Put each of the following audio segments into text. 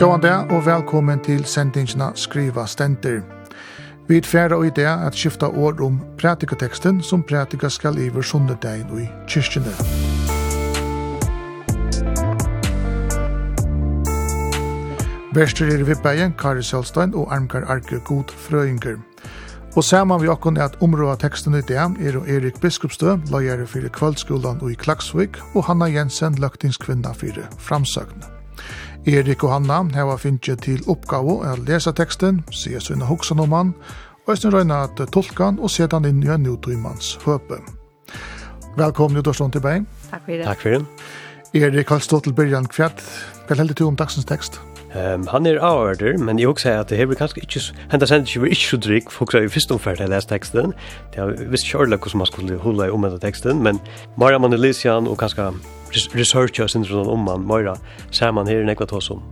Gåan dag og velkommen til sendingsna Skriva Stenter. Vi færre og dag at skifta ord om pratikateksten som pratika skal iver sundedagen og i kyrkjene. Verster er vippeien Kari Sjølstein og Armkar Arker God Frøyinger. Og saman vi okkon er at områda teksten i dag er og Erik Biskupstø, løyere fyrir kvöldskolan og i Klagsvik, og Hanna Jensen, løgtingskvinna fyrir framsøkne. Erik og Hanna heva finnje til oppgave å lese teksten, se sina hoksan om han, og jeg røyna at tolka han og seta han inn i en nutrimans høpe. Velkommen, Jodorsson, til Bein. Takk for det. Takk for det. Erik, har stått til byrjan kvart. Hva heldig du om dagsens tekst? Um, han er avhørter, men jeg også sier at det her blir kanskje ikke, henta sendt ikke blir ikke så drygg, folk sier i første omferd jeg lest teksten, det er visst ikke ordentlig hvordan man skulle holde i omvendt teksten, men Maria Manelisian og kanskje researcha sin om man, Maria, ser man her i nekva tås om.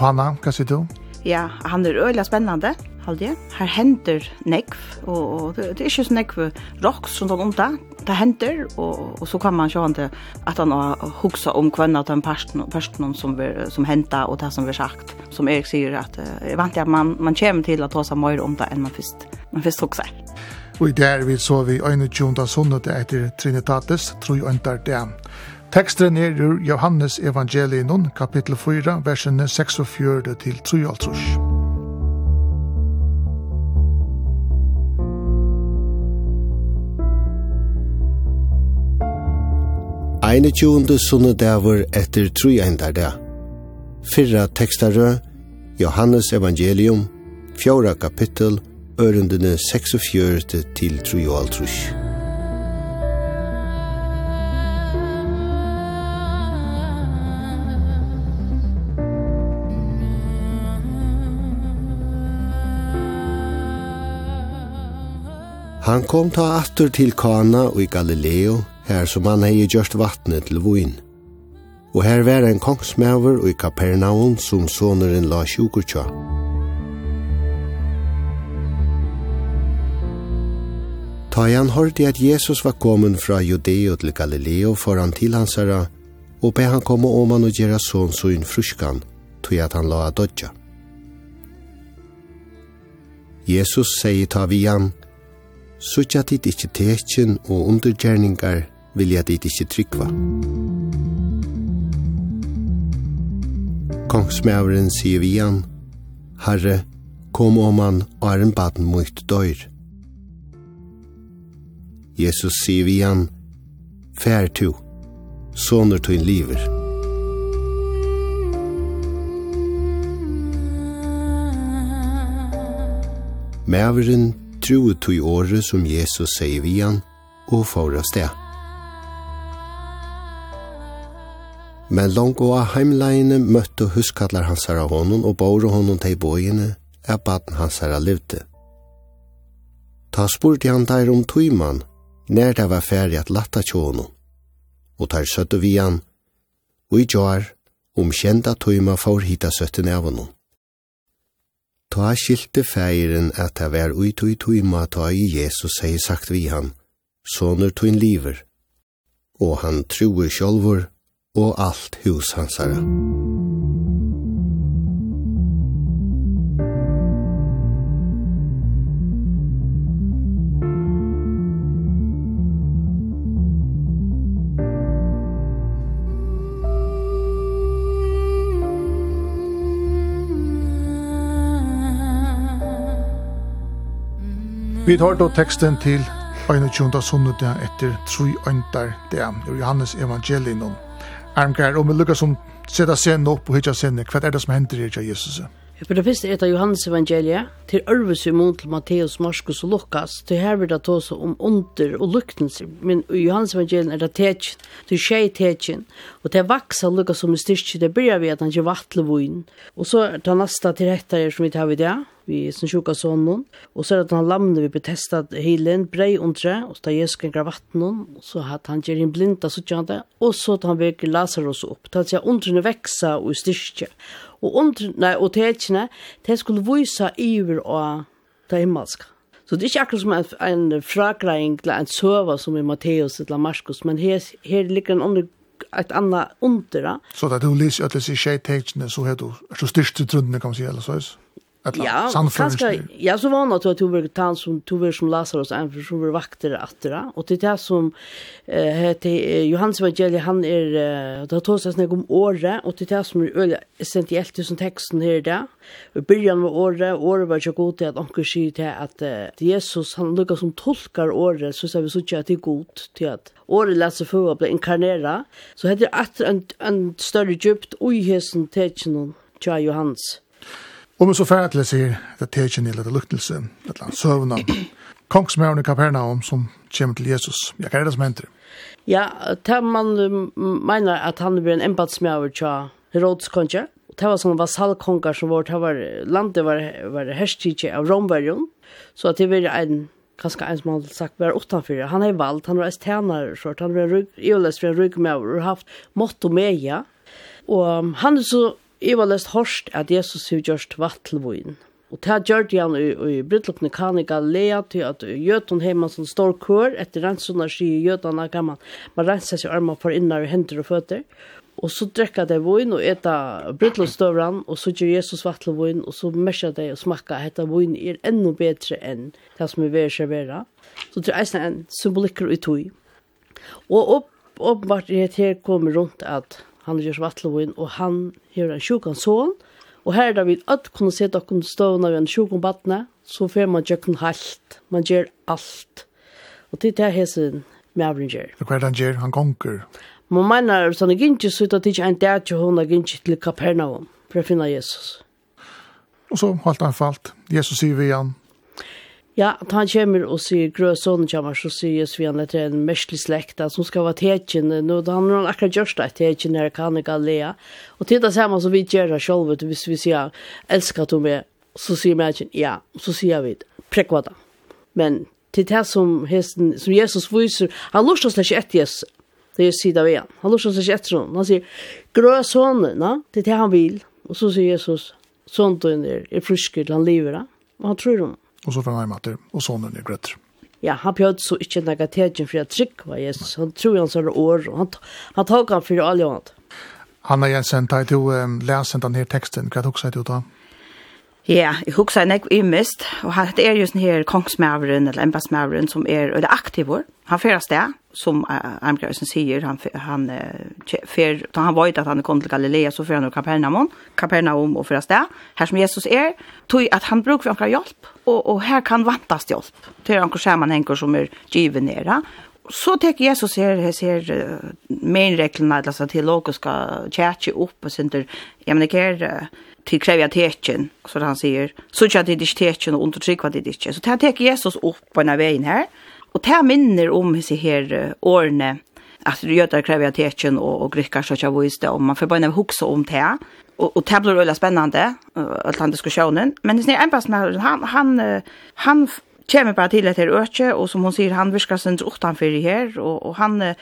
Hanna, hva sier du? ja, han er øyla spennende, halde jeg. Her hender nekv, og, og det, det er ikke så nekv rock som den onda. Det hender, og, og så kan man sjå han til at han har huksa om kvenna til en person, person som, vi, som henta og det som vi sagt. Som Erik sier, at uh, vant at man, man kommer til å ta seg mer om det enn man først, man først huksa. Og i der vi så vi øyne tjonda sunnet etter Trinitatis, tror jeg øyne det. Teksten er ur Johannes evangelien, kapittel 4, versene 46 til 53. Eine tjonde sunne dæver etter tru eindar da. Fyrra tekstarø, Johannes evangelium, fjóra kapittel, ørendene 46 til 53. Han kom ta atter til Kana og i Galileo, her som han hei gjørst vattnet til voin. Og her var en kongsmæver og i Kapernaum som soneren la sjukurtja. Ta han hørte at Jesus var kommet fra Judeo til Galileo foran til hans herre, og be han komme om han og gjøre sånn så inn fruskan, tog at han la dodja. Jesus sier ta vi han, sutja dit ikkje tekin og undergjerningar vilja dit ikkje tryggva. Kongsmævren sier vi han, Herre, kom om han og baden mot døyr. Jesus sier vi han, Fær tu, soner tu in liver. Mæveren true tog året som Jesus sier vi han, og får av sted. Men langt og av heimleine møtte huskatlar hans herra honom og bore honom til bøyene, er baden hans herra levde. Ta spurte han der om tøyman, når det var ferdig at latta tjånen, og tar søtte vi han, og i jar, om kjenta tøyma får hita søtten av honom. Ta skilte feiren at det var ui tui tui ma ta i Jesus hei sagt vi han, soner tuin liver, og han truer sjolvor og alt hus hansara. Vi tar då teksten til 21. sundag etter 3 øyntar det er Johannes evangelium. Armgær, og vi lukkar som seta scenen opp og hitja scenen, hva er det som hender her til Jesus? For det første etter Johannes evangeliet, til Ørves i mån til Matteus, Marskos og Lukas, til her vil det ta seg om under og luktenser, men i Johannes evangeliet er det tekjen, til tjej tekjen, og til vaksa lukka som er styrkje, det bryr vi at han ikke vattler voin, og så er det neste til rettar som vi tar vid det, vi sin sjuka sonen. Og så er det at han lamne vi betestet heilen, brei undre, og så tar Jesus kring vattnen, og så har han gjør en blinda suttjande, og så tar han veker Lazarus opp, til at undrene veksa og styrke. Og undrene og tekene, det skulle vise iver og det himmelska. Så det er ikke akkurat som en, en fragreing til en søva som i Matteus eller Marskos, men her, her ligger en andre ett annat under. Så att du lyser att det är tjejtexterna så heter du, så styrst i trunden kan man säga eller så. Eller, ja, kanskje, ja, så var det at du var tann som tog som Lazarus, en for som var vakter etter det. Og til det som eh, heter Johannes Evangeliet, han er, uh, det har tått seg snakk om året, og til det som er øyelig essentielt til som teksten her det. I byrjan av året, året var ikke god til at anker sier til at uh, Jesus, han lukket som tolkar året, så ser vi så ikke at det er god til at året lær seg for å bli inkarnera. Så heter det etter en, en større djupt uihesen teksten til Johannes. Og men så fært til sier, det er i nil, det et eller annet søvn av kongsmøren i Kapernaum som kommer til Jesus. Ja, hva er det som henter? Ja, det man mener at han blir en embatsmøver til Herodes konge. Det var sånne vasallkonger som var, det var landet var, var herstidje av Rombergen. Så at det var en, kanskje en som hadde sagt, var utenfor. Han er valgt, han var estener, han var en rygg, i har lest for en ryggmæver, og haft mått og meia. Og han er så Jeg var lest hørst at Jesus har gjort vattelvoin. til vun. Og det gjørte han i, i kan kanika lea til at jøtun heima som står kør etter rensene sier gjøtene kan Man man renser seg armar for innar hender og føtter. Og så drekker det vun og etter brytlokstøvran og så gjør Jesus vattelvoin og så mesja det og smakker at dette vun er enda bedre enn det som er ved å servere. Så det er en symbolikker i tog. Og åpenbart er det her kommer rundt at han gjør vattelvån, og han gjør en sjukan sån, og her da vi ødt kunne se dere stående ved en sjukan badne, så får man gjøkken halt, man gjør alt. Og til det hesen mævren gjør. Hva er det han gjør? Han gonger? Man mener, sånn er ikke så ut at ikke en dag til hun er ikke til Kapernaum, for å finne Jesus. Og så holdt han falt. Jesus sier vi igjen, Ja, at han kommer og sier grø sånn kommer, så sier Jesus vi han etter en mestlig slekta som skal være tekjen. Nå, han har akkurat gjørst det, tekjen her kan i lea. Og til det samme som vi gjør det selv, hvis vi sier, elsker du meg, så sier vi ja, så sier vi, prekk hva da. Men til det som, hesten, som Jesus viser, han lurer seg ikke etter Jesus, det er sida av igjen. Han lurer seg ikke etter noen. Han sier, grø sånn, det er det han vil. Og så sier Jesus, sånn du er, er frisk til han lever da. Og han tror om Og så får han hjemme til, og sånn er grøtter. Ja, han pjød så ikke nega tegjen for jeg var Jesus. Han tror han så er år, og han, han tok han for alle annet. Hanna Jensen, tar du um, leser den her teksten, hva er det også du da? Ja. Ja, jeg husker en jeg mist, og det er jo sånn her kongsmæveren, eller embassmæveren, som er eller aktivor. Han fyrir sted, som uh, Armgrøysen sier, han, han, uh, fyr, da han var at han kom til Galilea, så fyrir han Kapernaum, Kapernaum og fyrir sted, her som Jesus er, tog at han bruker for anker hjelp, og, og her kan vantas hjelp, til anker skjermanhenger som er givet nere, så tek Jesus her her ser uh, menreglene, altså alltså teologiska kärche upp og sånt. Ja men det är till kräva tecken så han säger så att det är tecken och undertryck vad det är så tar tek Jesus upp på den vägen här och tar minner om sig här årene att du gör det kräva tecken och och grickar så att vis det om man får bara huxa om det och och det blir väldigt spännande att han diskussionen men det är en pass med han han han kommer bara till ett öke och som hon säger han viskar sen utanför här och och han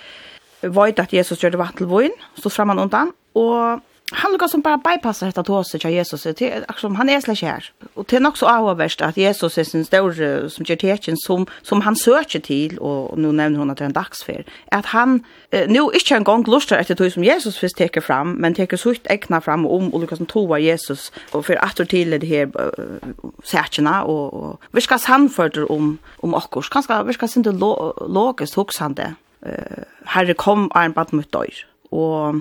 vet att Jesus gjorde vattenvoin så fram han undan och han lukkar som bara bypassar detta tåse till Jesus. Det, liksom, han är släck här. Och det är nog så avvärst att Jesus är sin större som gör tecken som, som han söker till, och nu nämner hon att det är en dagsfär, att han eh, nu inte en gång lustar efter det som Jesus först teker fram, men teker sutt ägna fram om och lukkar som toa Jesus och för att till det här uh, särkerna och, och vi ska samförda om, om oss. Kanske ska inte lo, logiskt hoksande. Uh, herre kom är en bad mot dörr. Och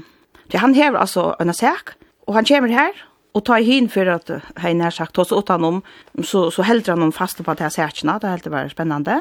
Så han hever altså en sak, og han kommer her, og tar hin for at han har sagt oss åt honom, så, så helder han honom fast på at jeg ser ikke, det er helt bare spennende.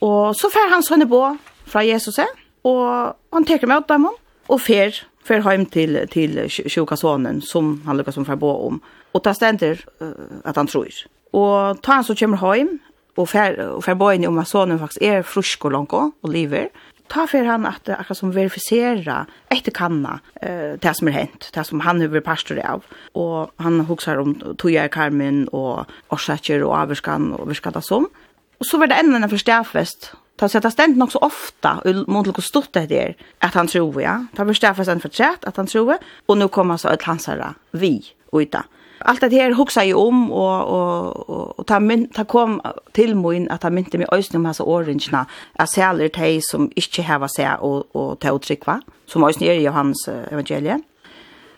Og så fer han sånne på fra Jesus, og han teker med dem, og fer, fer hjem til, til sjuka sonen, som han lukkar som fer på om, og det stender uh, at han tror. Og tar han så kommer hjem, og fer, og fer på inn om at sonen faktisk er frusk og langt, og lever, og ta för han att akkurat som verifiera efter kanna eh det som er hänt det som han över pastor av. och han hugsar om Toja Carmen og och og Averskan och Verskata som. och så var det enda en förstärfest Ta sätta det stendt så ofta, mot noe stort det där att han tror, ja. Ta forstærfest en fortrett, att han tror, och nu kommer så ett hansara vi och ita. Allt det här huxar ju om och och och, och ta min ta kom till mig att ta mynte med ösn om hans orangena. Jag säljer te som inte har vad säga och och ta uttryckva som ösn är i Johans evangelie.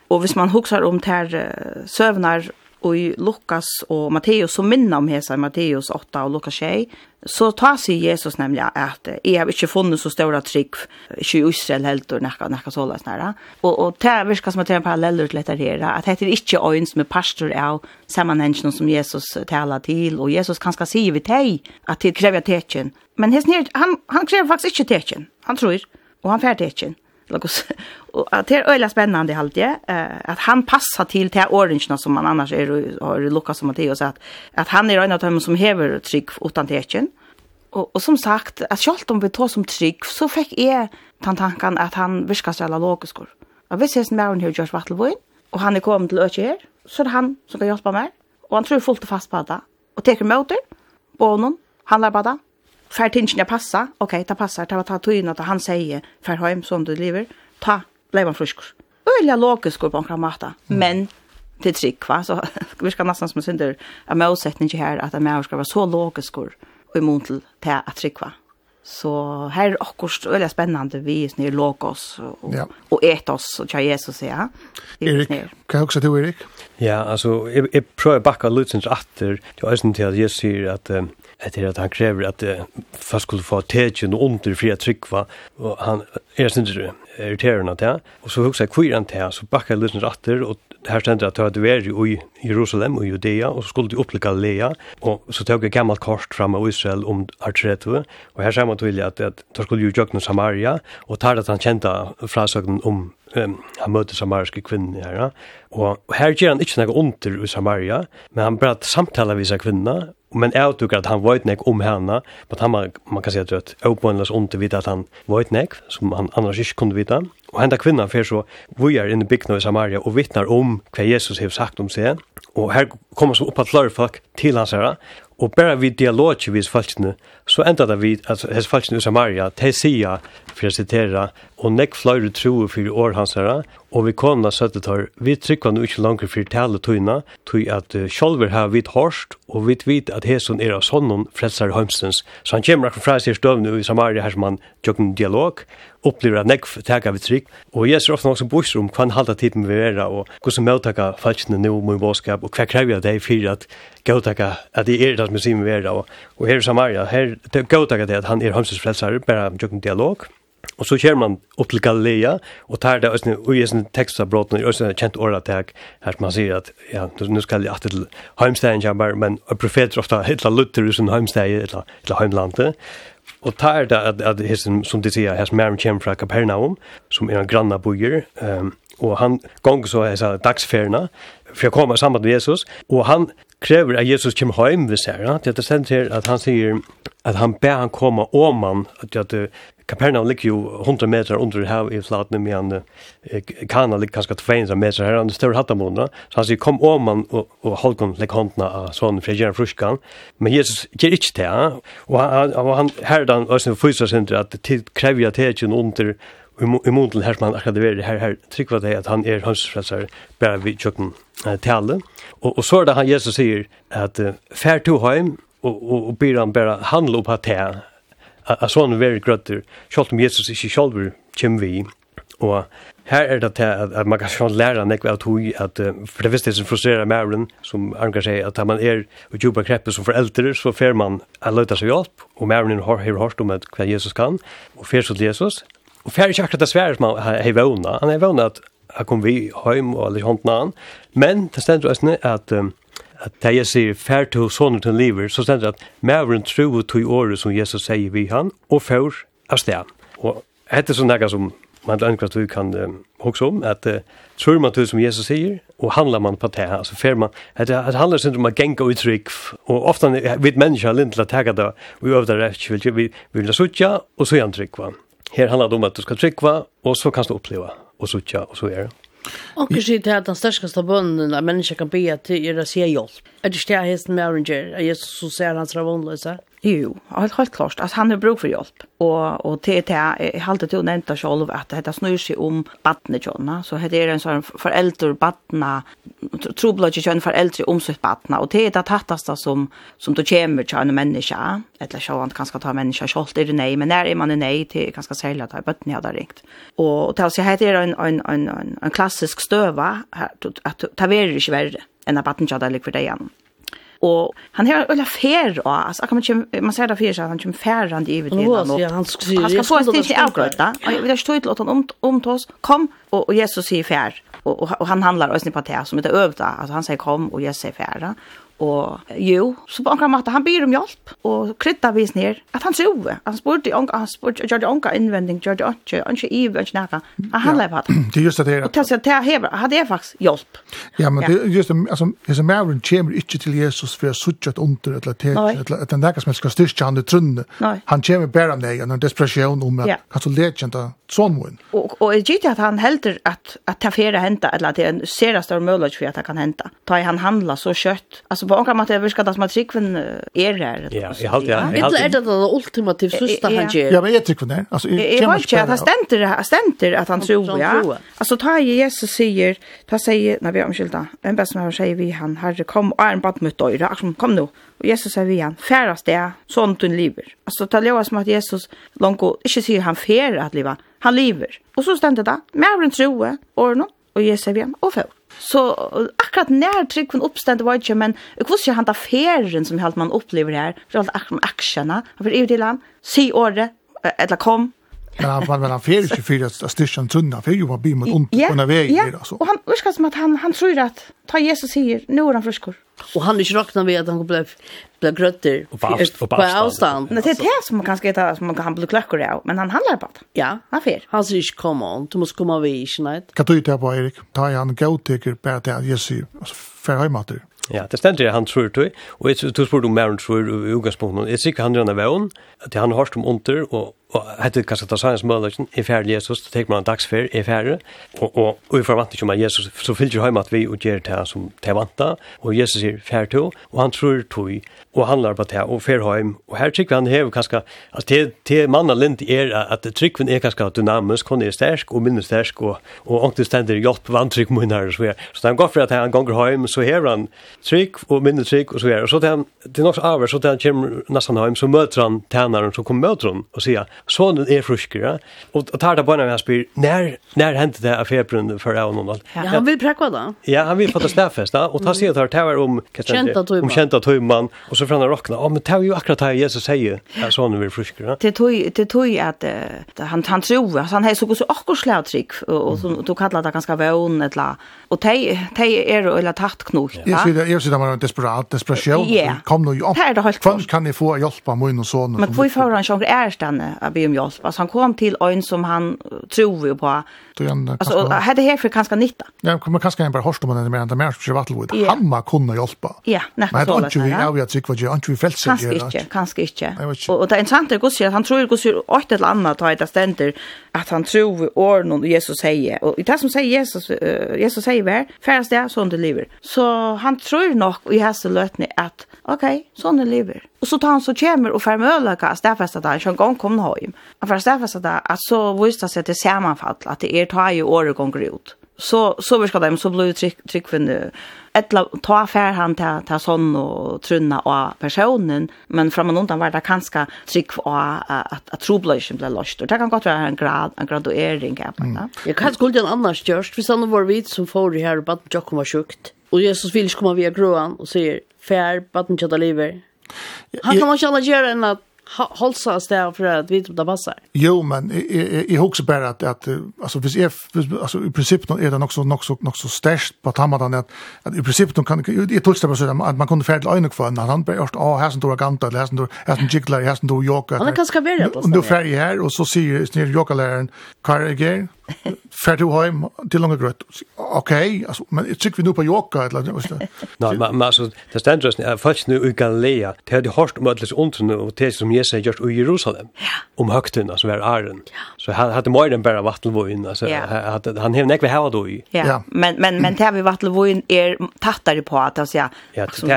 Och hvis man huxar om ter sövnar og i Lukas og Matteus, som minner om hesa Matteus 8 og Lukas 6, så tar sig Jesus nemlig at jeg har ikke funnet så store trygg, ikke i Israel helt og nekka, nekka så løs nære. Og, og det virker som at det er en paralleller til dette her, at det er ikke øyn som er pastor av sammenhengen som Jesus taler til, og Jesus kan skal si vi teg at det krever tekjen. Men hesten han, han krever faktisk ikke tekjen, han tror, og han fer tekjen och att det är öliga spännande halt det att han passar till till orange som man annars är har Lucas och Matteus att att han är en av dem som häver tryck utan tecken. Och och som sagt att självt om vi tar som tryck så fick är tant tanken att han viskar så alla logisk. Och vi ses med hur Josh Wattlevin och han är kommit till Öche här så är det han som kan hjälpa mig och han tror fullt och fast på det. Och tar emot det. På honom Han lär bara Fär tinchen passa. Okej, okay, ta passar. Ta ta tog in att han säger för hem som du lever. Ta blev han frisk. Öliga logisk på en kramata. Mm. Men till trick va så vi ska nästan som synder en målsättning här att en människa ska vara så logisk och emot till att trick va. Så här är också väldigt spännande vi är nere Logos och, ja. och Etos och tja Jesus ja. Erik, kan jag också till Erik? Ja, alltså jag, jag prövar backa Lutzens atter till ösen till att Jesus säger att um, att han krever att uh, fast skulle få tegjen och under fria trykva, och han Jeg synes det er irriterende til. og så husker jeg kviren til så bakker jeg litt ratter, og her stender jeg at du er i Jerusalem og Judea, og så skulle du opplika Lea, og så tok jeg gammalt kort fram av Israel om Artretu, og her ser man tydelig at, at da skulle jo jøkne Samaria, og tar at han kjente frasøknen om um, han møter samariske kvinner her, ja. og, og her gjør han ikke noe under i Samaria, men han bare samtaler med seg kvinner, men jeg tror at han vet nek om henne, men han, man kan si at det er åpåendes under vidt at han vet nek, som han annars ikke kunne vite, Og henda kvinnan fer så vujar inn i bygna i Samaria og vittnar om hva Jesus har sagt om seg. Og her kommer så opp at flere folk til hans herra. Og bare vi dialogi vis falskene, så enda det vi, altså hans falskene i Samaria, te sia, for jeg sitera, og nekk flere troer for år hans herra, Og vi kona da søtte tar, vi trykva nu ikke langer for tale tøyna, tøy at uh, sjolver har vidt hårst, og vi vit at heson er av sånnen fredsar heimstens. Så han kommer akkur fra seg støvnu i Samaria her som han tjøkken dialog, opplever at nekv tega vi trygg, og jeg ser ofte noen som bosser om hva han halda tiden vi vera, og hvordan møttaka falskene nu mun båskap, og hva krever jeg deg fyrir at gautaka at det er det som sier vi vera, og, og her i Samaria, her gautaka det at han er heimstens frelsar, bare tjøkken dialog, Og så kjer man opp til Galilea, og tar det østene, og i sånne tekstavbråtene, i østene kjent åretag, her man sier at, ja, nå skal jeg alltid til heimstegen kjemmer, men profeter ofta hitla lutter i sin heimsteg, hitla, hitla heimlandet, og tar det at, at hessen, som de sier, hessen mer kjemmer fra Kapernaum, som er en granna bojer, um, og han gong så hessa dagsferna, for jeg kommer sammen med Jesus, og han krever at Jesus kommer hjem ved seg. Det er sendt her at han sier at han ber han komme om han, at, at Kapernaum ligger jo 100 meter under her i flatene, men han, Kana ligger kanskje 200 meter her, han er større hattamånda, så han sier kom om han og, og hold holden legg håndene av sånn, for jeg gjør en fruskan, men Jesus gjør ikke det, og, han, og han, her er han også sinter, at det krever jeg til ikke under i mån til her som han akkurat er her, her trykker det at han er hans frelser bare vi tjøkken uh, tale. Og, og så er det han Jesus sier at uh, fær to heim og, og, og byr han bare handle opp at det at sånn veri grøtter, selv om Jesus ikke selv kommer vi. Og her er det at, at man kan sjå læra nekve av tog, at uh, for det visste som frustrerer mævren, som Arngar sier, at man er og jobba kreppe som foreldre, så fer man a løyta seg hjelp, og mævren har hørt om hva Jesus kan, og fer så til Jesus, Og fer ikke akkurat det svære som han har. Han har vågnet at han kom vi hjem og alle hånden an. Men det stender også at um, at det jeg sier fær til sånne til livet, så stender at mævren tro to tog året som Jesus sier vi han, og før av sted. Og dette er sånn noe som man ønsker at vi kan um, huske om, at uh, tror man til som Jesus sier, og handlar man på det, altså fer man, at det handlar sin om å genka uttrykk, og ofta vi mennesker har lint til å tega det, og vi øvder rett, vi vil suttja, og så gjerne va. Her handler det om at du skal trykva, og så kan du oppleva, og så tja, og så er det. Og jeg si til at den største bønnen av mennesker kan be til å se hjelp. Er det ikke det hesten med Oranger, at Jesus så ser hans ravånløse? Jo, helt, helt klart. Altså, han har bruk hjelp. hjälp. Och och det har jag hållt det hon inte selv, att det snur sig om barnet kjønne. så det er en sån förälder barna trubbelage kjønne foreldre om sitt Og och det är det som som då kommer til en människa eller så han kanske ta människa selv, er det nej men når är man nej till kanske sälja ta barnet hade ringt. Och til å heter det en en en en klassisk stöva att ta er ikke verre än att barnet kjønne där lik för dig igen og han har ølla fer og alltså kan man man ser där fyrir så han kommer färrande i vid og han skal få ett till avgröta og vi har till att han om om kom og Jesus säger og, og, han handlar og på det som heter øvda. Alltså han sier kom og Jesus sier fär Og jo, så på anka måte, han byr om hjelp, og krydda vis ned, at han sove. Han spurte onka, han spurte, gjør det onka innvending, gjør det onka, onka ive, onka nekka. Han lever hatt. Det er just det her. Og til å hever, han er faktisk hjelp. Ja, men det er just det, altså, hvis en er kommer ikke til Jesus for å suttje et under, eller til, eller at nekka som skal styrke han i trunne. Han kommer bare av neg, en desperasjon om at han så lekjenta sånn Og, og jeg gitt at han helder at, at det er fyrir henta, eller at det er en serast av mulighet for at det kan henta. Da han handla så kjøtt, altså på onkar måte virka det som at trikven er her. Ja, jeg halte ja. Vittel er det det ultimativt søsta han gjør. Ja, men er trikven her? Altså, jeg var ikke at han stenter, han stenter at han tror, ja. Altså, ta i Jesus sier, ta sier, nei, vi er omkylda, en best som sier vi han, herre, kom, og er en bad mot øyre, kom nå. Og Jesus sier vi han, færast det, sånn du lever. Altså, ta leva som at Jesus, langt, ikke sier han færer at leva. han lever. Og så stender det, med en troe, og nå, og Jesus sier vi han, og færer. Så akkurat när trycken uppstod uppstånd var ju men jag visste ju han där färden som helt man upplever här för alla aktierna för i land, se ordet eller kom. Men han var han fer ju för att stishan tunna för jo var bi mot ont på när väg där så. Han viskar som at han han tror at ta Jesus sier, nu er han friskor. Og han er ikke räknar ved at han ble, ble grøtter på avstand. Nej det er det som man kan sketa som man kan bli klackor av men han handlar på det. Ja, han fer. Han sier ikke, komma on, du måste komma vi snart. Kan du ta på Erik? Ta han go taker på at Jesus sier, alltså för hemater. Ja, det stendur han tror du, og jeg tror du mer tror i utgangspunktet, jeg sikker han gjerne vevn, at han har hørt om under, og og hette kanskje ta sanns møløkken, i ferdig Jesus, så tenker man en dagsfer, i ferdig, og, og, og i forvantning som er Jesus, så fyller hjemme at vi og gjør det som det vanta, og Jesus sier ferdig to, og han tror tog, og handlar på det, og fer hjem, og her trykker han hever kanskje, altså til, til mannen lint er at trykken er kanskje dynamisk, hun er stersk og minnes stersk, og, og ångte stender hjelp vantrykk munner, og så er, så han går for at han ganger hjem, så hever han trykk og minnes trykk, og så er, og så til han, til nok så avhver, så til han kommer nesten hjem, så møter han tænaren, så kommer møter han, og sier, sonen er fruskere, og tar det på når av spyr, når, når hendte det av februnnen for av noen? Ja, han vil prekva da. Ja, han vil få det stedfesta, og ta sier det her, det var om, om kjenta tøyman, og så fram han råkna, å, men det er jo akkurat det Jesus sier, at sonen vil fruskere. Det er tøy at han, han tror, altså han har så god så akkur slagtrykk, og du kallar det ganske vøvn, eller, og de er jo, eller tatt knult. Jeg sier det jeg var en desperat, desperasjon, kom nå jo opp, kvann kan jeg få hjelp av min og sonen? Men hvorfor han sjonger ærstande, att be om hjelp. Altså han kom till en som han tror jo på. Alltså hade här för kanske nytta. Ja, kommer kanske en bara hörst om den mer än det mer så vattel Han må kunna hjälpa. Ja, nästan så. Men det är vi har tycka vad jag inte vill fälsa. Kanske inte, kanske inte. Och det är intressant att gå att han tror ju går åt ett annat ta ett ständer att han tror orden och Jesus säger. Och det som säger Jesus Jesus säger väl färst det sån det lever. Så han tror nog i hässe lötne att okej, okay, sån lever. Och så tar han så kommer och färmöla kast därför att han sjön gång kom hoj tøym. Og for å stedfeste det, at så viser det seg til sammenfall, at det er ta i året gonger ut. Så, så ska dem så blir det tryggvinne. Etla, ta fær han til, til sånn og trunna av personen, men fram og undan var det kanskje tryck av at, at trobløysen ble løst. Og det kan godt være en, grad, en graduering. Mm. Jeg kan skulle en annars kjørst, hvis han var vidt som får det her, og bare ikke kommer sjukt. Og Jesus vil ikke komme via gråan og sier, fær, bare ikke at det lever. Han kan ikke alle gjøre enn at halsa oss där för att vi inte det passar. Jo, men i också bara att, att alltså, hvis är alltså, i princip är den också, också, också stäst på Tamadan att, att i princip kan, jag tog det så att man kunde färdla ögonen för när han börjar åh här som då ganta, eller här som du, här som jigglar, här som du jokar. Han kan ganska värre på Och då färger här och så säger jokaläraren, Karl Eger, fer du heim til långa grøtt. Okej, okay, alltså, men jag tycker vi nu på Jokka eller något sånt. Nej, men men alltså det ständer just nu fast nu i Galilea. Det hade hört om alldeles onten och det som Jesus gjort i Jerusalem. Om högtiden som är Aaron. Så han hade mer än bara vattenvojen alltså hade han hade näkva här då ju. Ja, men men men det har vi vattenvojen är tattare på att alltså ja.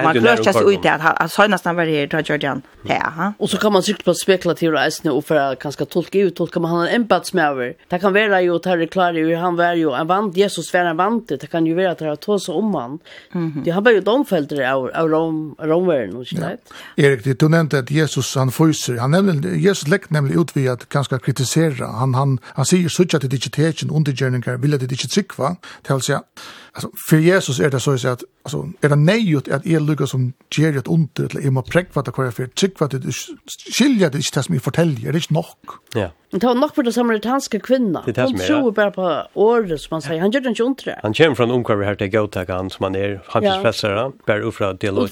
Man klörs just ut att han så nästan var här då Jordan. Ja. ha. Och så kan man sikt på spekulativa resor och för kanske tolka ut tolka man han en empatsmäver. Det kan vara ju och tar det klar hur han var ju en vant Jesus var en vant det kan ju vara att det har så om han. Mm -hmm. Det har ju de fälter av av Rom Romern och så där. Erik det du nämnde att Jesus han fyser han nämnde Jesus läkt nämligen ut vid att ganska kritisera han han han säger så att det inte täcken vill det inte tryck. Det vill säga alltså för Jesus är det så att alltså är det nej att är lucka som ger ett ont eller är man präkva att kvar för tyck vad det skiljer det inte det som jag fortäljer det är nog. Ja. Det var nog för den samaritanska kvinnan. Hon tror bara på ordet som man säger. Han gör inte ont det. Han kommer från omkvar här till Gotag han som han är handelspressare bär ufra del och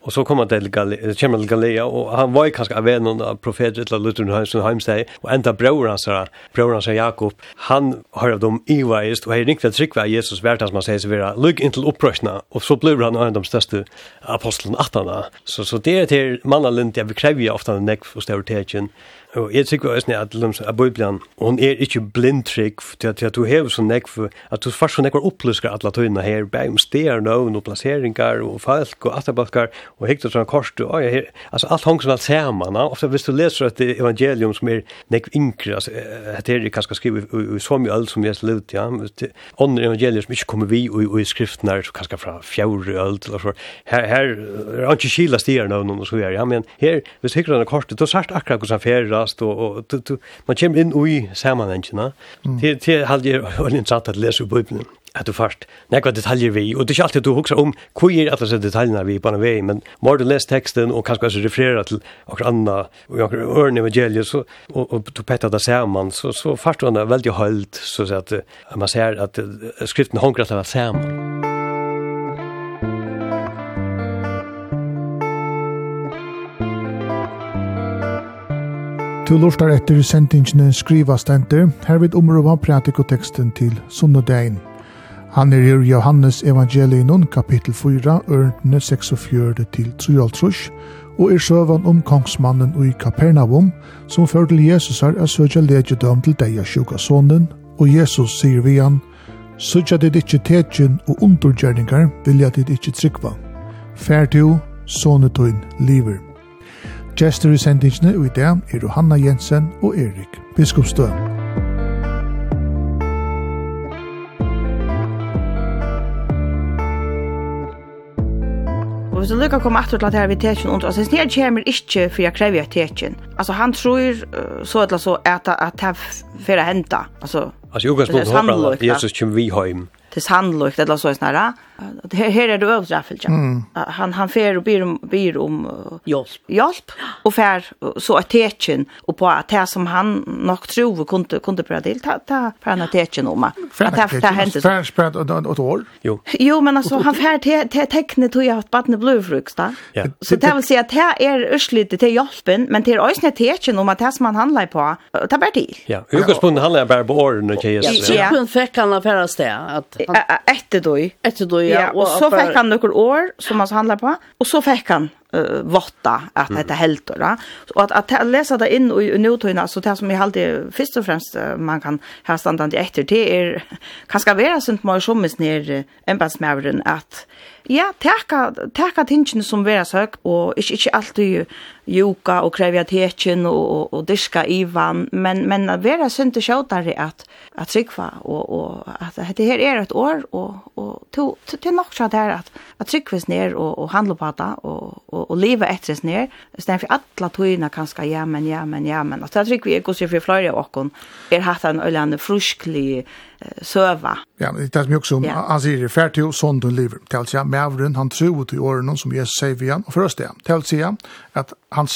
Och så kommer det till kommer till Galilea och han var ju kanske av en av profetet eller Lutheran som hemsteg och ända bror hans bror hans Jakob han har av dem i och är riktigt tryckva Jesus vart kan man säga så vara lugg in till upprörsna och så blir han en av de största apostlarna attarna. Så så det är till mannalint jag kräver ju ofta en neck för stereotypen. Och jag tycker att ni att de är bibeln och är inte blind trick för att du har så neck för att du fast så neck upplöskar alla tunna här by om steer no och placeringar och folk och attarbackar och hektar sån kort du ja alltså allt hänger väl samman. så visst du läser att evangelium som är neck inkras det är kanske skrivet i så mycket allt som jag slut ja. Andra evangelium som inte kommer vi och i skriften här så kanske från fjärde öld eller så här här är inte skilda stier nu någon så här ja men här vi tycker den kortet då sagt akkurat hur som färdas och man kommer in i sammanhangen va till till hade jag intressant att läsa i bibeln at du først nekva detaljer vi, og det er ikke alltid du husker om hvor er alle disse detaljene vi på en vei, men må du lese teksten og kanskje også referere til akkur anna, og akkur ørne evangeliet, så, og, og du petter det sammen, så, så først du er veldig høylt, så at, at man ser at skriften håndgrat var sammen. Du lortar etter sendingene skriva stenter, hervid områva pratikoteksten til sunnedein. Han er i Johannes evangelien kapittel 4, ørnene 46 til 3, og er søvan om kongsmannen i Kapernaum, som fører til Jesus her er søkja legedom til deg av sjuka sonen, og Jesus sier vi han, Søkja dit ikkje tetjen og undergjerningar vilja dit ikkje tryggva. Fær til, sonetøyn liver. Gjester i sendingene i dag er Johanna Jensen og Erik Biskopstøen. hvis du lukkar kom atter til at her vi tekin under, altså snir nere kommer ikke for jeg krever jeg. Altså han tror så eller så at at det fyrir henda. Altså, altså i utgangspunktet håper han at Jesus kommer vi heim. Det er sannløykt, eller så er snarere. Her, her er det øvdraffel, ja. Mm. Han, han fer og byr om, byr om uh, hjelp. hjelp. Og fer så er teken, og på at det som han nok tror kunde, kunde prøve til, ta, ta fer han er teken om. Fer han er teken? Fer spred et år? Jo. Jo, men altså, han fer til te, tekne tog at badne blodfruks, da. Ja. Så det vil si at det er ørslitet til hjelpen, men det er også teken om at det som han handler på, det er bare til. Ja, utgangspunktet handler bare på årene, ikke jeg. Ja, så fikk han av færre sted. Etter døy. Etter du, ja. Og, så fikk han noen år som han handlar på, og så fikk han uh, votta at mm. dette helter. Da. Og at, at lesa det inn i, i nutøyna, så det som jeg alltid først og fremst man kan ha standard i etter, det er, kan skal være sånt mye som er nere embedsmæveren at Ja, teka, teka tingene som vera søk, og ikke, ikke alltid juka og krevja tekin og, og, og diska vann, men, men at vera synd og sjådare at, at trykva, og, og at dette her er et år, og, og til, til nok sjåd her at, at trykves ned og, og handla på det, og, og, og livet etter ned, stedet for alle tøyene kanskje, ja, men, ja, men, ja, men, og det trykvi er gos for flere av okken, er hatt en øyne frusklig, söva. Ja, det är mycket som han säger, färd till sånt hon lever. Det vill säga, mävren, han tror till åren som Jesus säger vid honom. Och först det, det vill att han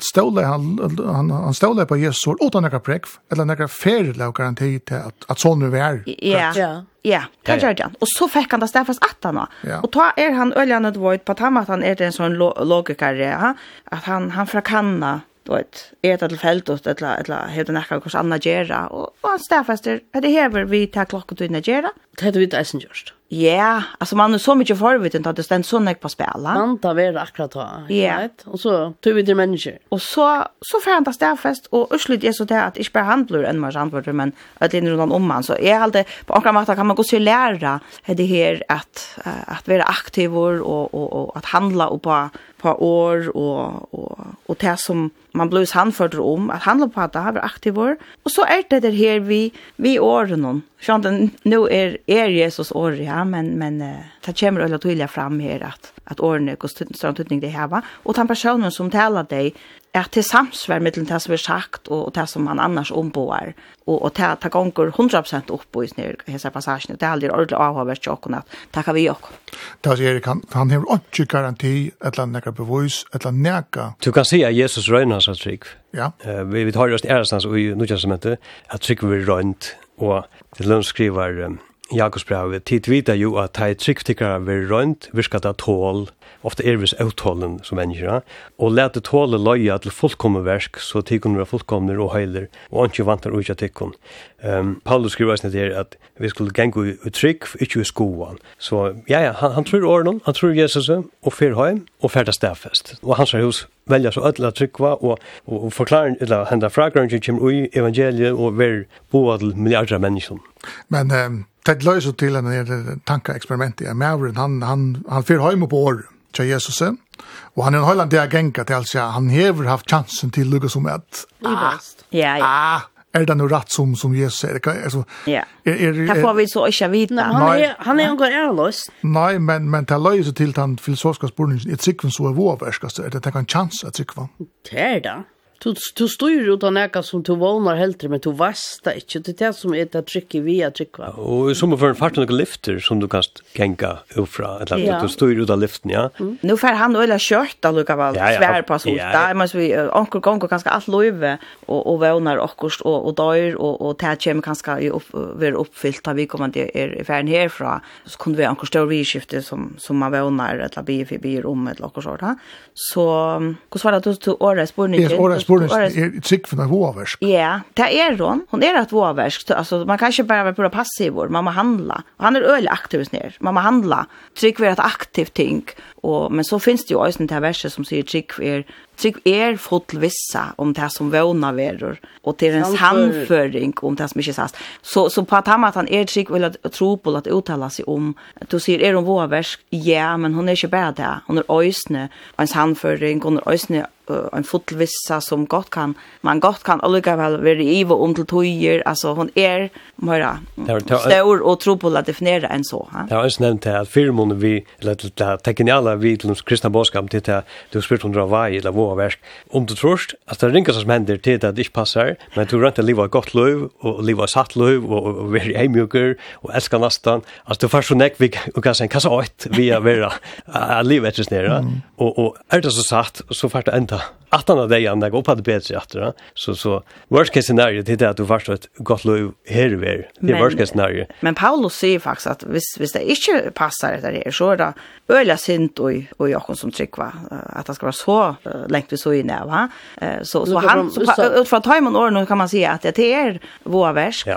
ståle han han han ståle på Jesus ord utan några präck eller några färd lag garanti till att att sån nu är. Ja. Ja. Ja, kan jag. Och så fick han det där fast att han. Och ta är han öljande void på att han är en sån logiker, ja, Att han han frakanna du vet, äta till fältet eller eller helt enkelt hur annan gera och och han stäffaster på det här vi tar klockan till Nigeria Det hade vi inte ens gjort. Ja, alltså man är så mycket förvitt att det ständs så mycket på spela. Man tar vara akkurat då. Ja. Right? Och så tog vi till människor. Och så, så får han ta stävfest. Och urslut är så det att inte bara handlar en mars handlar men att det är någon om man. Så jag alltid, på olika mått kan man gå sig lära det här att, att vara aktiv och, och, och att handla och på, på år och, och, och det som man blir handförd om. Att handla på att det här är aktiv. Och så är det det här vi, vi åren någon Sjönten, nu är er Jesus år, ja, men, men det kommer att tydliga fram här att, att åren är större tydning det här, va? Och den personen som talar dig är til samsvær mellom det som er sagt och, och det som man annars omboar. Och, och det, det gånger 100% upp i snir hessa passagen. Det är aldrig ordentligt avhavvärt tjocken att tacka vi och. Det är Erik, han, han har inte garanti att han nekar bevis, att han nekar. Du kan se att Jesus röjnas att trygg. Ja. Uh, vi, vi tar just ärastans och i Nordtjänstamentet att trygg vi röjnt Og til lønn skriver um, Jakobsbrevet, tid vita jo at hei tryggtikkara vil rønt, virka da tål, ofta er vis uttalen som mennesker, og lete tåle løya til fullkomne versk, så tikkun vi fullkomner og heiler, og anki vantar ui Ehm Um, Paulus skriver snitt her at vi skulle gengu i trygg, ikkje i skoan. Så ja, ja, han, han tror åren, han tror Jesus, og fyr heim, og fyrta Och Og hans hus velja så ödla tryggva og, og, og forklaring, eller henda fragrangin kjem ui evangeliet og ver boa til människor. Men Men um, det løyser til en tankeeksperiment i Mavren. han, han, han fyr heim på år til Jesus. Og han er en høyland det er genka til, altså han hever haft chansen til lukka som et. Ah, ja, ja. Ah, er det noe rett som som Jesus säger? Alltså, ja. er, er, är, får vi så inte vita. Han er, han är någon ärlös. Nej, men, men det löser till den filosofiska spørningen, Ett tryggven så er vår er Det är en chans att sikva. Det er det. Du, du styrer ut av näka som du vånar helt men du vasta ikkje. Det er det som er det trykket vi er trykket. Og i sommer for en fart noen lyfter som du kan genga uppfra. Eller ja. du styr ut av lyften, ja. Mm. Nu får han øyla kjørt av lukka vel, ja, ja. svær på solta. Ja, ja. Men vi anker gong og ganske alt løyve og, og vånar och og, og døyr og, og det kommer ganske upp, være oppfyllt av vi kommande er i ferden herfra. Så kunne vi anker vi skifte som, som man vånar eller bier for bier om något eller okkurst. Så hur svarar det du året spørning? Ja, året spåren är trick för våversk. Ja, det är hon. Hon är et våversk. Alltså man kan inte bara vara passivor. Man må handla. Og han är øyelig aktiv ner. Man må handla. Trygg är et aktivt ting. Och men så finns det ju også en til verset som säger trygg är Trygg er fått vissa om det som våna veror och till ens handföring om det som inte sast. Så, så på att han att han är trygg vill att tro på att uttala sig om. Du säger, är hon vår värsk? Ja, men hon är inte bara det. Hon är ösne, ens handföring, hon är ösne uh, en fotelvissa som gott kan man gott kan olika väl vara i och om till tojer alltså hon är mera stor och tro på att definiera en så ha Ja är nämnt att firmon vi eller det tekniala vi till kristna boskap till det du spyrt du har varje eller påverk. Om du tror at det ringer som hender til det det ikke passer, men du rønt å rønner et godt liv, og livet satt liv, og, og være eimjukker, og elsker nesten. Altså, du får så nekk vi kan si, hva så åt vi er vera, er livet etter snere, og, og er det så satt, så får det enda att han hade igen där går på det bättre efter så så worst case scenario det är att du förstår ett gott lov här över det worst case scenario. men Paulus säger faktiskt att visst visst det inte passar det där så då det öliga sint och och Jakob som tryck va att det ska vara så längt vi så i när va så så han så från timon år nu kan man säga att det är vår värsk eh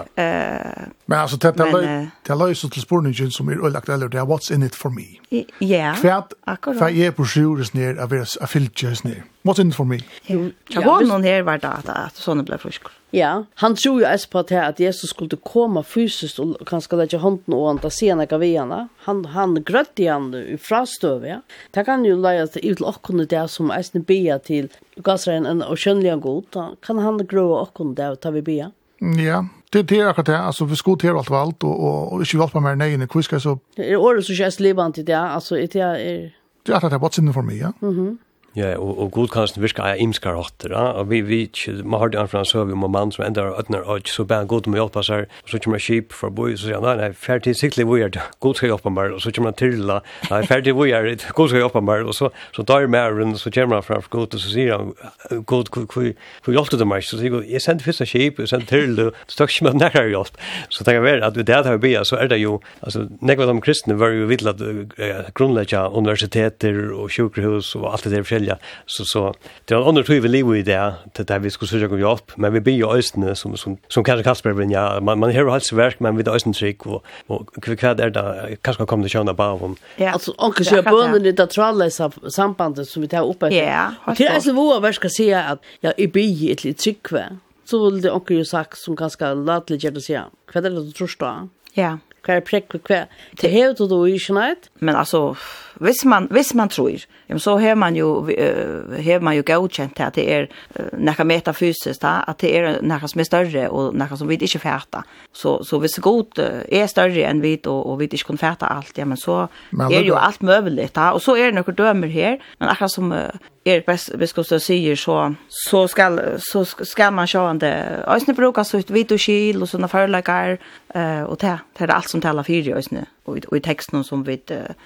men alltså det det det löser till spårningen som är öllagt eller det what's in it for me? Ja akkurat. för jag på sjures ner av affiliates ner What's in it for me? Ja, ja noen her var det at, at sånne ble frisk. Ja, han tror jo også på at, at Jesus skulle komme fysisk og kanskje legge hånden og han ta se noe. Han, han grøtte han i frastøv, ja. Det kan jo leie til ut til åkken det som eisne bia til gassreien en og kjønnelige god. Da Kan han grå åkken det og ta vi bia? Ja, det det er akkurat det Altså, vi skot här allt valt og, og, og ikke på mer nøyene. Hvor skal jeg så Det er året som så känns til det altså, det er... det er akkurat det har varit synd for mig ja mhm Ja, og, og god kan virka er imskar hotter, ja, og vi, vi, man har det anfra en søv om en mann som endar ötner og så ber han god om å hjelpe seg, og så kommer skip å bo, så sier han, nei, nei, ferdig sikkert vi er, god skal hjelpe meg, og så kommer han til, nei, ferdig vi er, god skal hjelpe meg, og så, så tar med mæren, så kommer han fram for god, og så sier han, god, hvor hjelpte du meg, så sier han, jeg sendte fyrsta skip, jeg sendte og så takk ikke med nærmere hjelp, så tenker jeg at det her bia, så er det jo, altså, nekva de kristne var jo vidt vidla grunnleggja universiteter og sjukrehus og alt det der forskjellige, vilja. Så, så det var en tror vi lever i det, att där vi skulle söka om hjälp, men vi blir ju östne som, som, som kanske Kasper vill, ja, man, man hör hans verk, men vi är östne trick och, och vad är det, kanske kommer det känna bara om. Ja, alltså, och så är bönen i det sambandet som vi tar upp. Ja, Det till så vad vad ska säga att jag i bi ett litet trygg, så vill det också ju sagt som ganska latligt att säga, vad är det du tror Ja hver prekk og hva. Det hev du då ikke nøyt? Men altså, hvis man, hvis man tror, så har man jo, har man jo godkjent at det er noe metafysisk, da, at det er noe som er større og noe som vi ikke fæta. Så, så hvis god er større enn vi og, og vi ikke kan fæta alt, ja, men så men, er jo alt mulig. da, og så er det noen dømer her, men akkurat som er best biskopstø sier så så skal så skal man sjå han det øsne bruka så ut vit og skil og sånne förlagar eh och det det är alt som talar fyrir oss nu och i texten som vi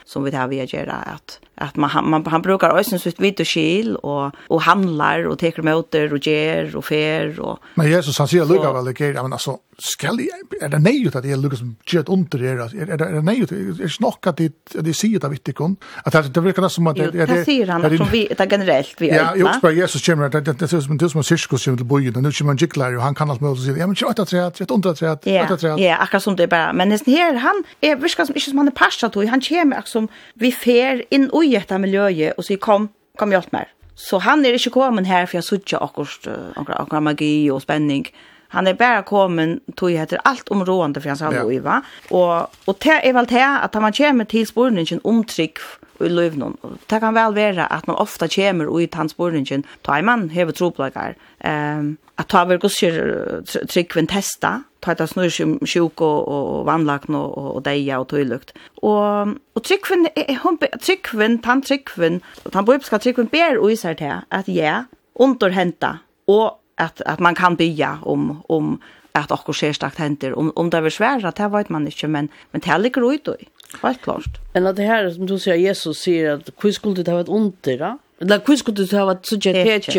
som vi har vi gör att att man man han brukar ösen så vitt och skil och och handlar och tar möter och ger och fer och Men Jesus han säger Lukas väl det men alltså skall är det nej att det är Lukas som gett under det är det är det nej det är snackat det det säger det vitt kon att det det verkar som att det är det säger han som vi det generellt vi Ja, jag tror Jesus kommer att det det är som det som cirkus som det bojen och nu kommer Jicklar och han kan allt möjligt säga ja men 8 3 3 under 3 8 3 Ja, akkurat som det bara men nästan här han är viskar som ikke som han er passet til, han kommer som vi fer inn i dette miljøet og sier kom, kom hjelp meg. Så han er ikke kommet her for jeg sitter akkurat, akkurat, akkurat magi og spenning. Han er bare kommet til heter alt områdende for hans halv ja. og, og det er vel det at han kommer til spørningen om trygg i løvnen. Det kan vel være at man ofta kommer ut hans spørningen, da er man hever troplager. um, at ta vel gosjer tryggven testa, ta ta snur sjuk og og vannlagn og og deia og tøylukt. Og og trykkvin hon trykkvin tan trykkvin og tan bøbska trykkvin ber og især til at ja underhenta og at at man kan bya om om at okkur sérstakt hendir om om det er svært at det vet man ikke men men det ligger ut og helt klart. Men at det her som du sier Jesus sier at hvor skulle det ha vært under da? La hur skulle du ha att så jet for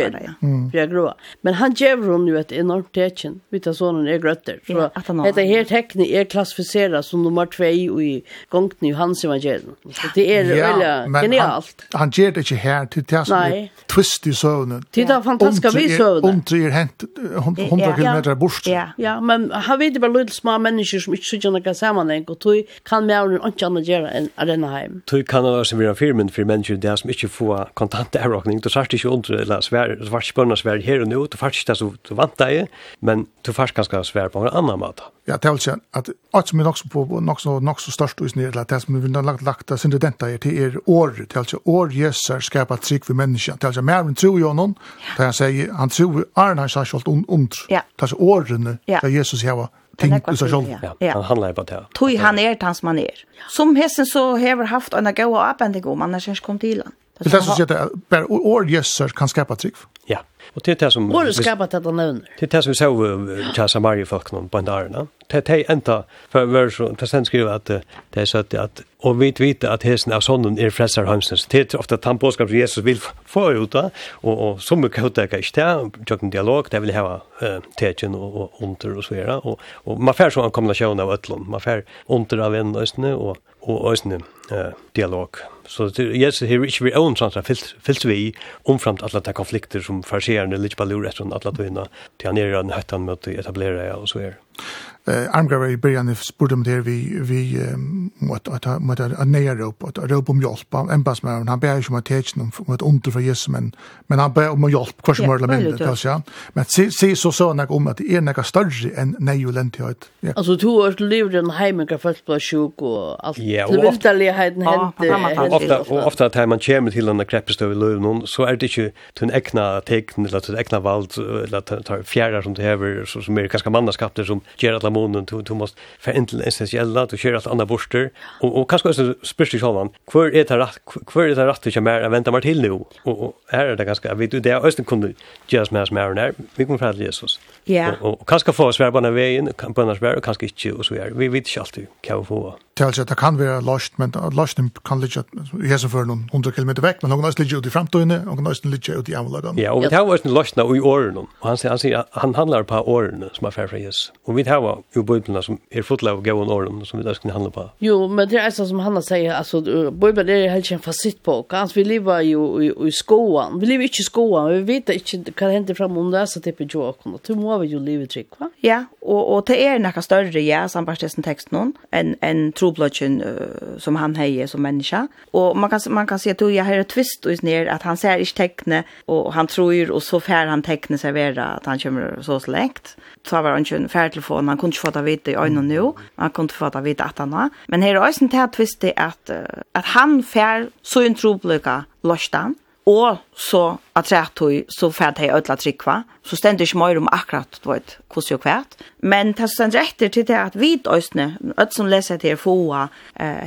jeg grå. Men han gjør hun jo et enormt tecken. Vita sånn er grøtter. Så det är helt tekniskt är klassificerat som nummer 2 i gången i hans evangelium. Så det er veldig genialt. Han gjør det ikke her til det som er twist i søvnen. Til Det är fantastiskt vi søvnen. Om det är hänt 100 kilometer bort. Ja, men han vet bare litt små mennesker som ikke så noe sammanhang og tog kan mer än inte annat göra än arena hem. Tog kan vara som vi har firmen för människor där som ikke får kontant dærrockning, du sagt ikke under, eller svär du var ikke svär svær her och nå, du fast det så du vant dig men du fast ganska svär på en annan mat Ja, det att altså som är också på, nok så, nok så störst i snill, att det som vi har lagt, lagt sen det denta är till er år, till alltså år Jesus skapar trick för människan det er altså mer enn tro där honom, det han sier, han tro, Arne har sagt alt ondtro, det er altså årene, Jesus har ting i seg själv. Ja, han handlar på det. Tui han är er, tans man är. Er. Som hessen så har haft en goa avbending om annars ens kom til han. Det är så att bara år jösser kan skapa trygg. Ja. Och det är det som... Ord skapar det att han nämner. Det är det som vi såg till Samaria-folkna på en dag det er enda for version ta sen skriva att det är så att att och vi vet att hesen av sonen er frelsar hansens det är ofta at han påskap Jesus vill få ut och och som kan det ikke det dialog det vil hava tekin och under och så vidare och och man får så en kombination av öllon man får under av en østene och och øsne eh, dialog. Så Jesus har ikke vært own sånn fyllt vi omframt alla de konflikter som förserande lite på lur etter alle tøyene till han er en høttan mot etablera och så är eh armgraver i början spurte om där vi vi mot att mot att nära upp att rop om hjälp av en passman han ber ju om att teckna om mot under för Jesus men men han ber om hjälp kvar som mer eller det alltså ja men se se så så när om att det är några större än nejulenthet ja. Alltså två år lever den hemma kan fast på sjuk och allt det vill det ligheten hänt ofta ofta att man kommer till den kreppestöv i löven så är det inte en äkna tecken eller den äkna vald eller fjärrar som det häver så som är ganska mannaskapter som ger alla månen, du, du måste förändra essentiella, du kör allt andra borster. Och, och kanske också spyrstig självan, hver är det rätt, hver är det rätt att jag mer väntar mig till nu? Och, och här är det ganska, du, det är östen kunde göras med oss med här när, vi kommer fram till Jesus. Ja. Och, och, och kanske få oss värbarna vägen, på annars värld, och kanske inte, och så är. Vi vet inte alltid kan vi få til at det kan være lost, men lost kan ligge i hessen for noen hundre kilometer vekk, men noen kan ligger ut i fremtøyene, og noen også ligger ut i avlagene. Ja, og vi tar også lost i årene, og han, sier, han, sier, han handler på årene som er fra Jesus. Og vi tar jo bøyblene som er fotla av gøyene årene, som vi da skal handle på. Jo, men det er sånn som han sier, altså, bøyblene er helt kjent fasitt på, altså, vi lever jo i, i skoene, vi lever ikke i skoene, vi vet ikke hva det hender frem om det, er så tippet jo og du må vi jo leve trygg, va? Ja, og, og det er noe større, ja, samtidig teksten, enn en, troblocken uh, som han hejer som människa. Och man kan man kan se att jag har ett twist och ner att han ser i teckne och han tror och så fär han teckne servera att han kommer så släkt. Så var han ju en färtelefon, han kunde inte få ta vita i ögonen nu. han kunde inte få ta vita att han var. Men här är också en twist att, att han fär så en troblocken lorstan Og så at rett tog, så fært jeg ødla trikva. Så stendte ikke mer om akkurat, du vet, hvordan jeg kvært. Men det som stender etter til det at vi døysene, ødla som leser til få,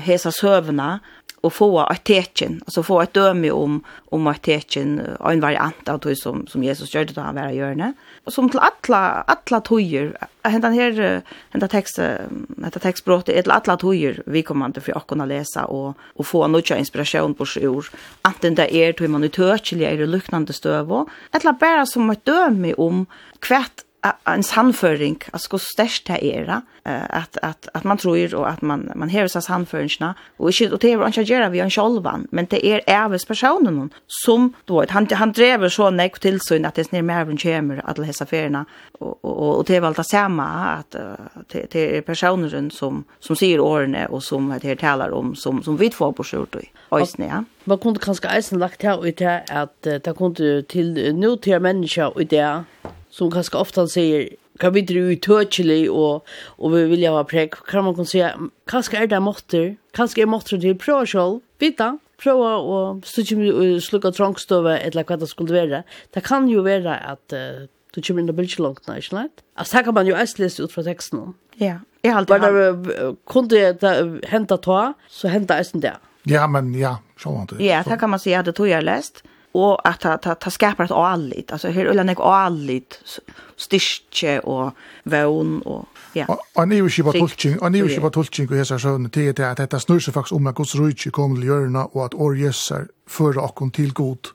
hesa søvna, och få et tecken, altså få ett döme om om ett tecken, en variant av det som som Jesus gjorde da han var i hjörne. Och som till alla alla tojer, hända här hända tekst, detta textbrott er til alla tojer vi kommer til för att kunna läsa och och få noe inspiration på ord. Anten det är till man utökliga är det støv, stöv eller bare som et döme om kvätt en sannføring, altså hvor størst det er, at, at, at man tror og at man, man hever seg sannføringene, og, ikke, og det er ikke gjøre vi en sjolvan, men det er æves personen som, du vet, han, han drever så nek tilsyn at det er snir mer enn kjemer alle hessa feriene, og, og, og, det er vel det samme, at det, det er personen som, som sier årene og som det her taler om, som, som vi får på skjort i øyne, ja. Man kunne kanskje eisen lagt her ut her at det kunne til nå til mennesker i det som ganska ofta säger kan vi dra ut tøtjelig och, och vi vill ha prek, kan man kunne säga kanske är det måttor kanske är måttor till prøv själv vita prøv och stutcha sluka trångstöva eller vad det skulle være. det kan ju vara att uh, du kommer in i bilden långt när inte alltså kan man ju lese ut fra teksten. ja jag har alltid hatt. kunde det hända ta så hända är det Ja, men ja, så var det. Ja, det kan man si at det tog jag läst og at ta ta ta skapar ett allit altså her ulla nek allit styrke og vån og ja. Og ni vill ju bara tolkning och ni vill ju bara tolkning hesa sjön till det att detta snurrar faktiskt om at Guds rike kom til görna og at orjesar för och kom til god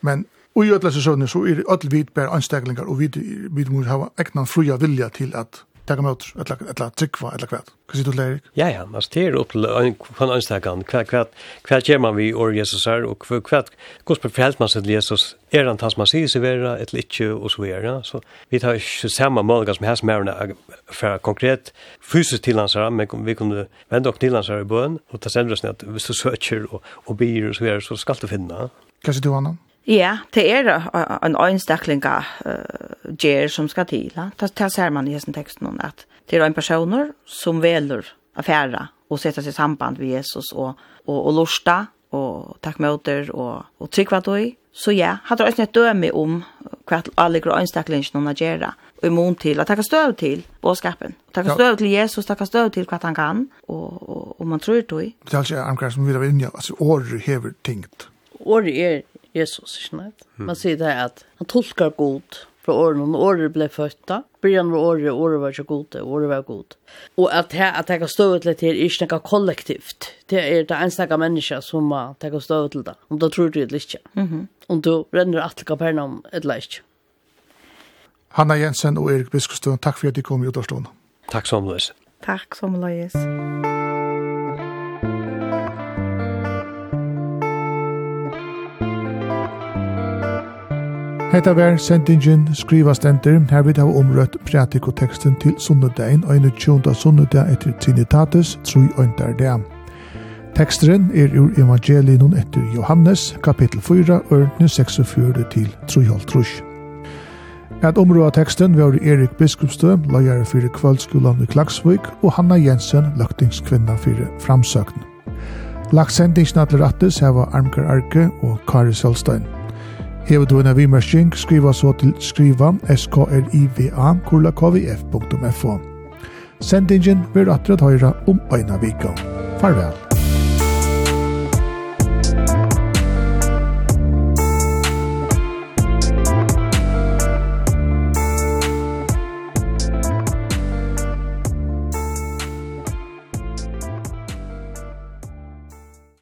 men Og i ödla sesjonen så er det ödla vidbär ansteglingar och vid, vi må ha egnan fruja vilja til at taka mot eller eller tryckva eller kvat. Kan du lära Erik? Ja ja, man styr upp en kan anstagan kvat kvat kvat ger man vi or Jesus är och för kvat kost på fält man så Jesus är han tas man ser så vara ett litje och så vidare. Så vi tar ju samma mål som här smärna för konkret fysiskt till hans ram men vi kunde vända upp till hans i bön och ta sen rösten att vi så söker och och ber och så vidare så ska du finna. Kanske du annan? Ja, det er en øynstakling av uh, gjer som skal til. Ja. Det, det ser man i hessen teksten at det er en personer som veler affæra og setter seg samband med Jesus og, og, og lorsta og takk møter og, og tryggva du Så ja, hadde det også et døme om hva alle grå øynstaklingsene hun har gjerra og mån til, at takka støv til bådskapen. Takka støv til Jesus, takka støv til hva han kan, og, og, og man tror det. Det er altså, Amkar, som vi har vært inne, altså, året hever tingt. Året er Jesus, ikke sant? Man sier det at han tolkar god fra årene, og året ble født da. Brian var året, året var ikke god, året var god. Og at jeg, at jeg kan stå ut litt her, er ikke noe kollektivt. Det er det eneste menneska som det kan stå ut til det, om du tror det eller ikke. Mm -hmm. Om du renner at Kapernaum, eller ikke. Hanna Jensen og Erik Biskostøen, takk for at de kom i utavstående. Takk som løs. Takk som løs. Takk som løs. Hetta var sendingen skriva stendur her vi umrøtt omrøtt pratikoteksten til sunnedagen, og einu utjunda sunnudag etter Trinitatis, tru øyndar der. Teksteren er ur evangelien etter Johannes, kapittel 4, og 46 til 3,5 At områda teksten var Erik Biskupstø, lagare fyrir kvöldskolan i Klagsvik, og Hanna Jensen, løgtingskvinna fyrir framsøkn. Lagt sendingen atler attes heva Armkar Arke og Kari Selstein. Hever du en avimersing, skriva så til skriva skriva.skrliva.kvf.fo. Sendingen vil atret høyra om øyna vika. Farvel.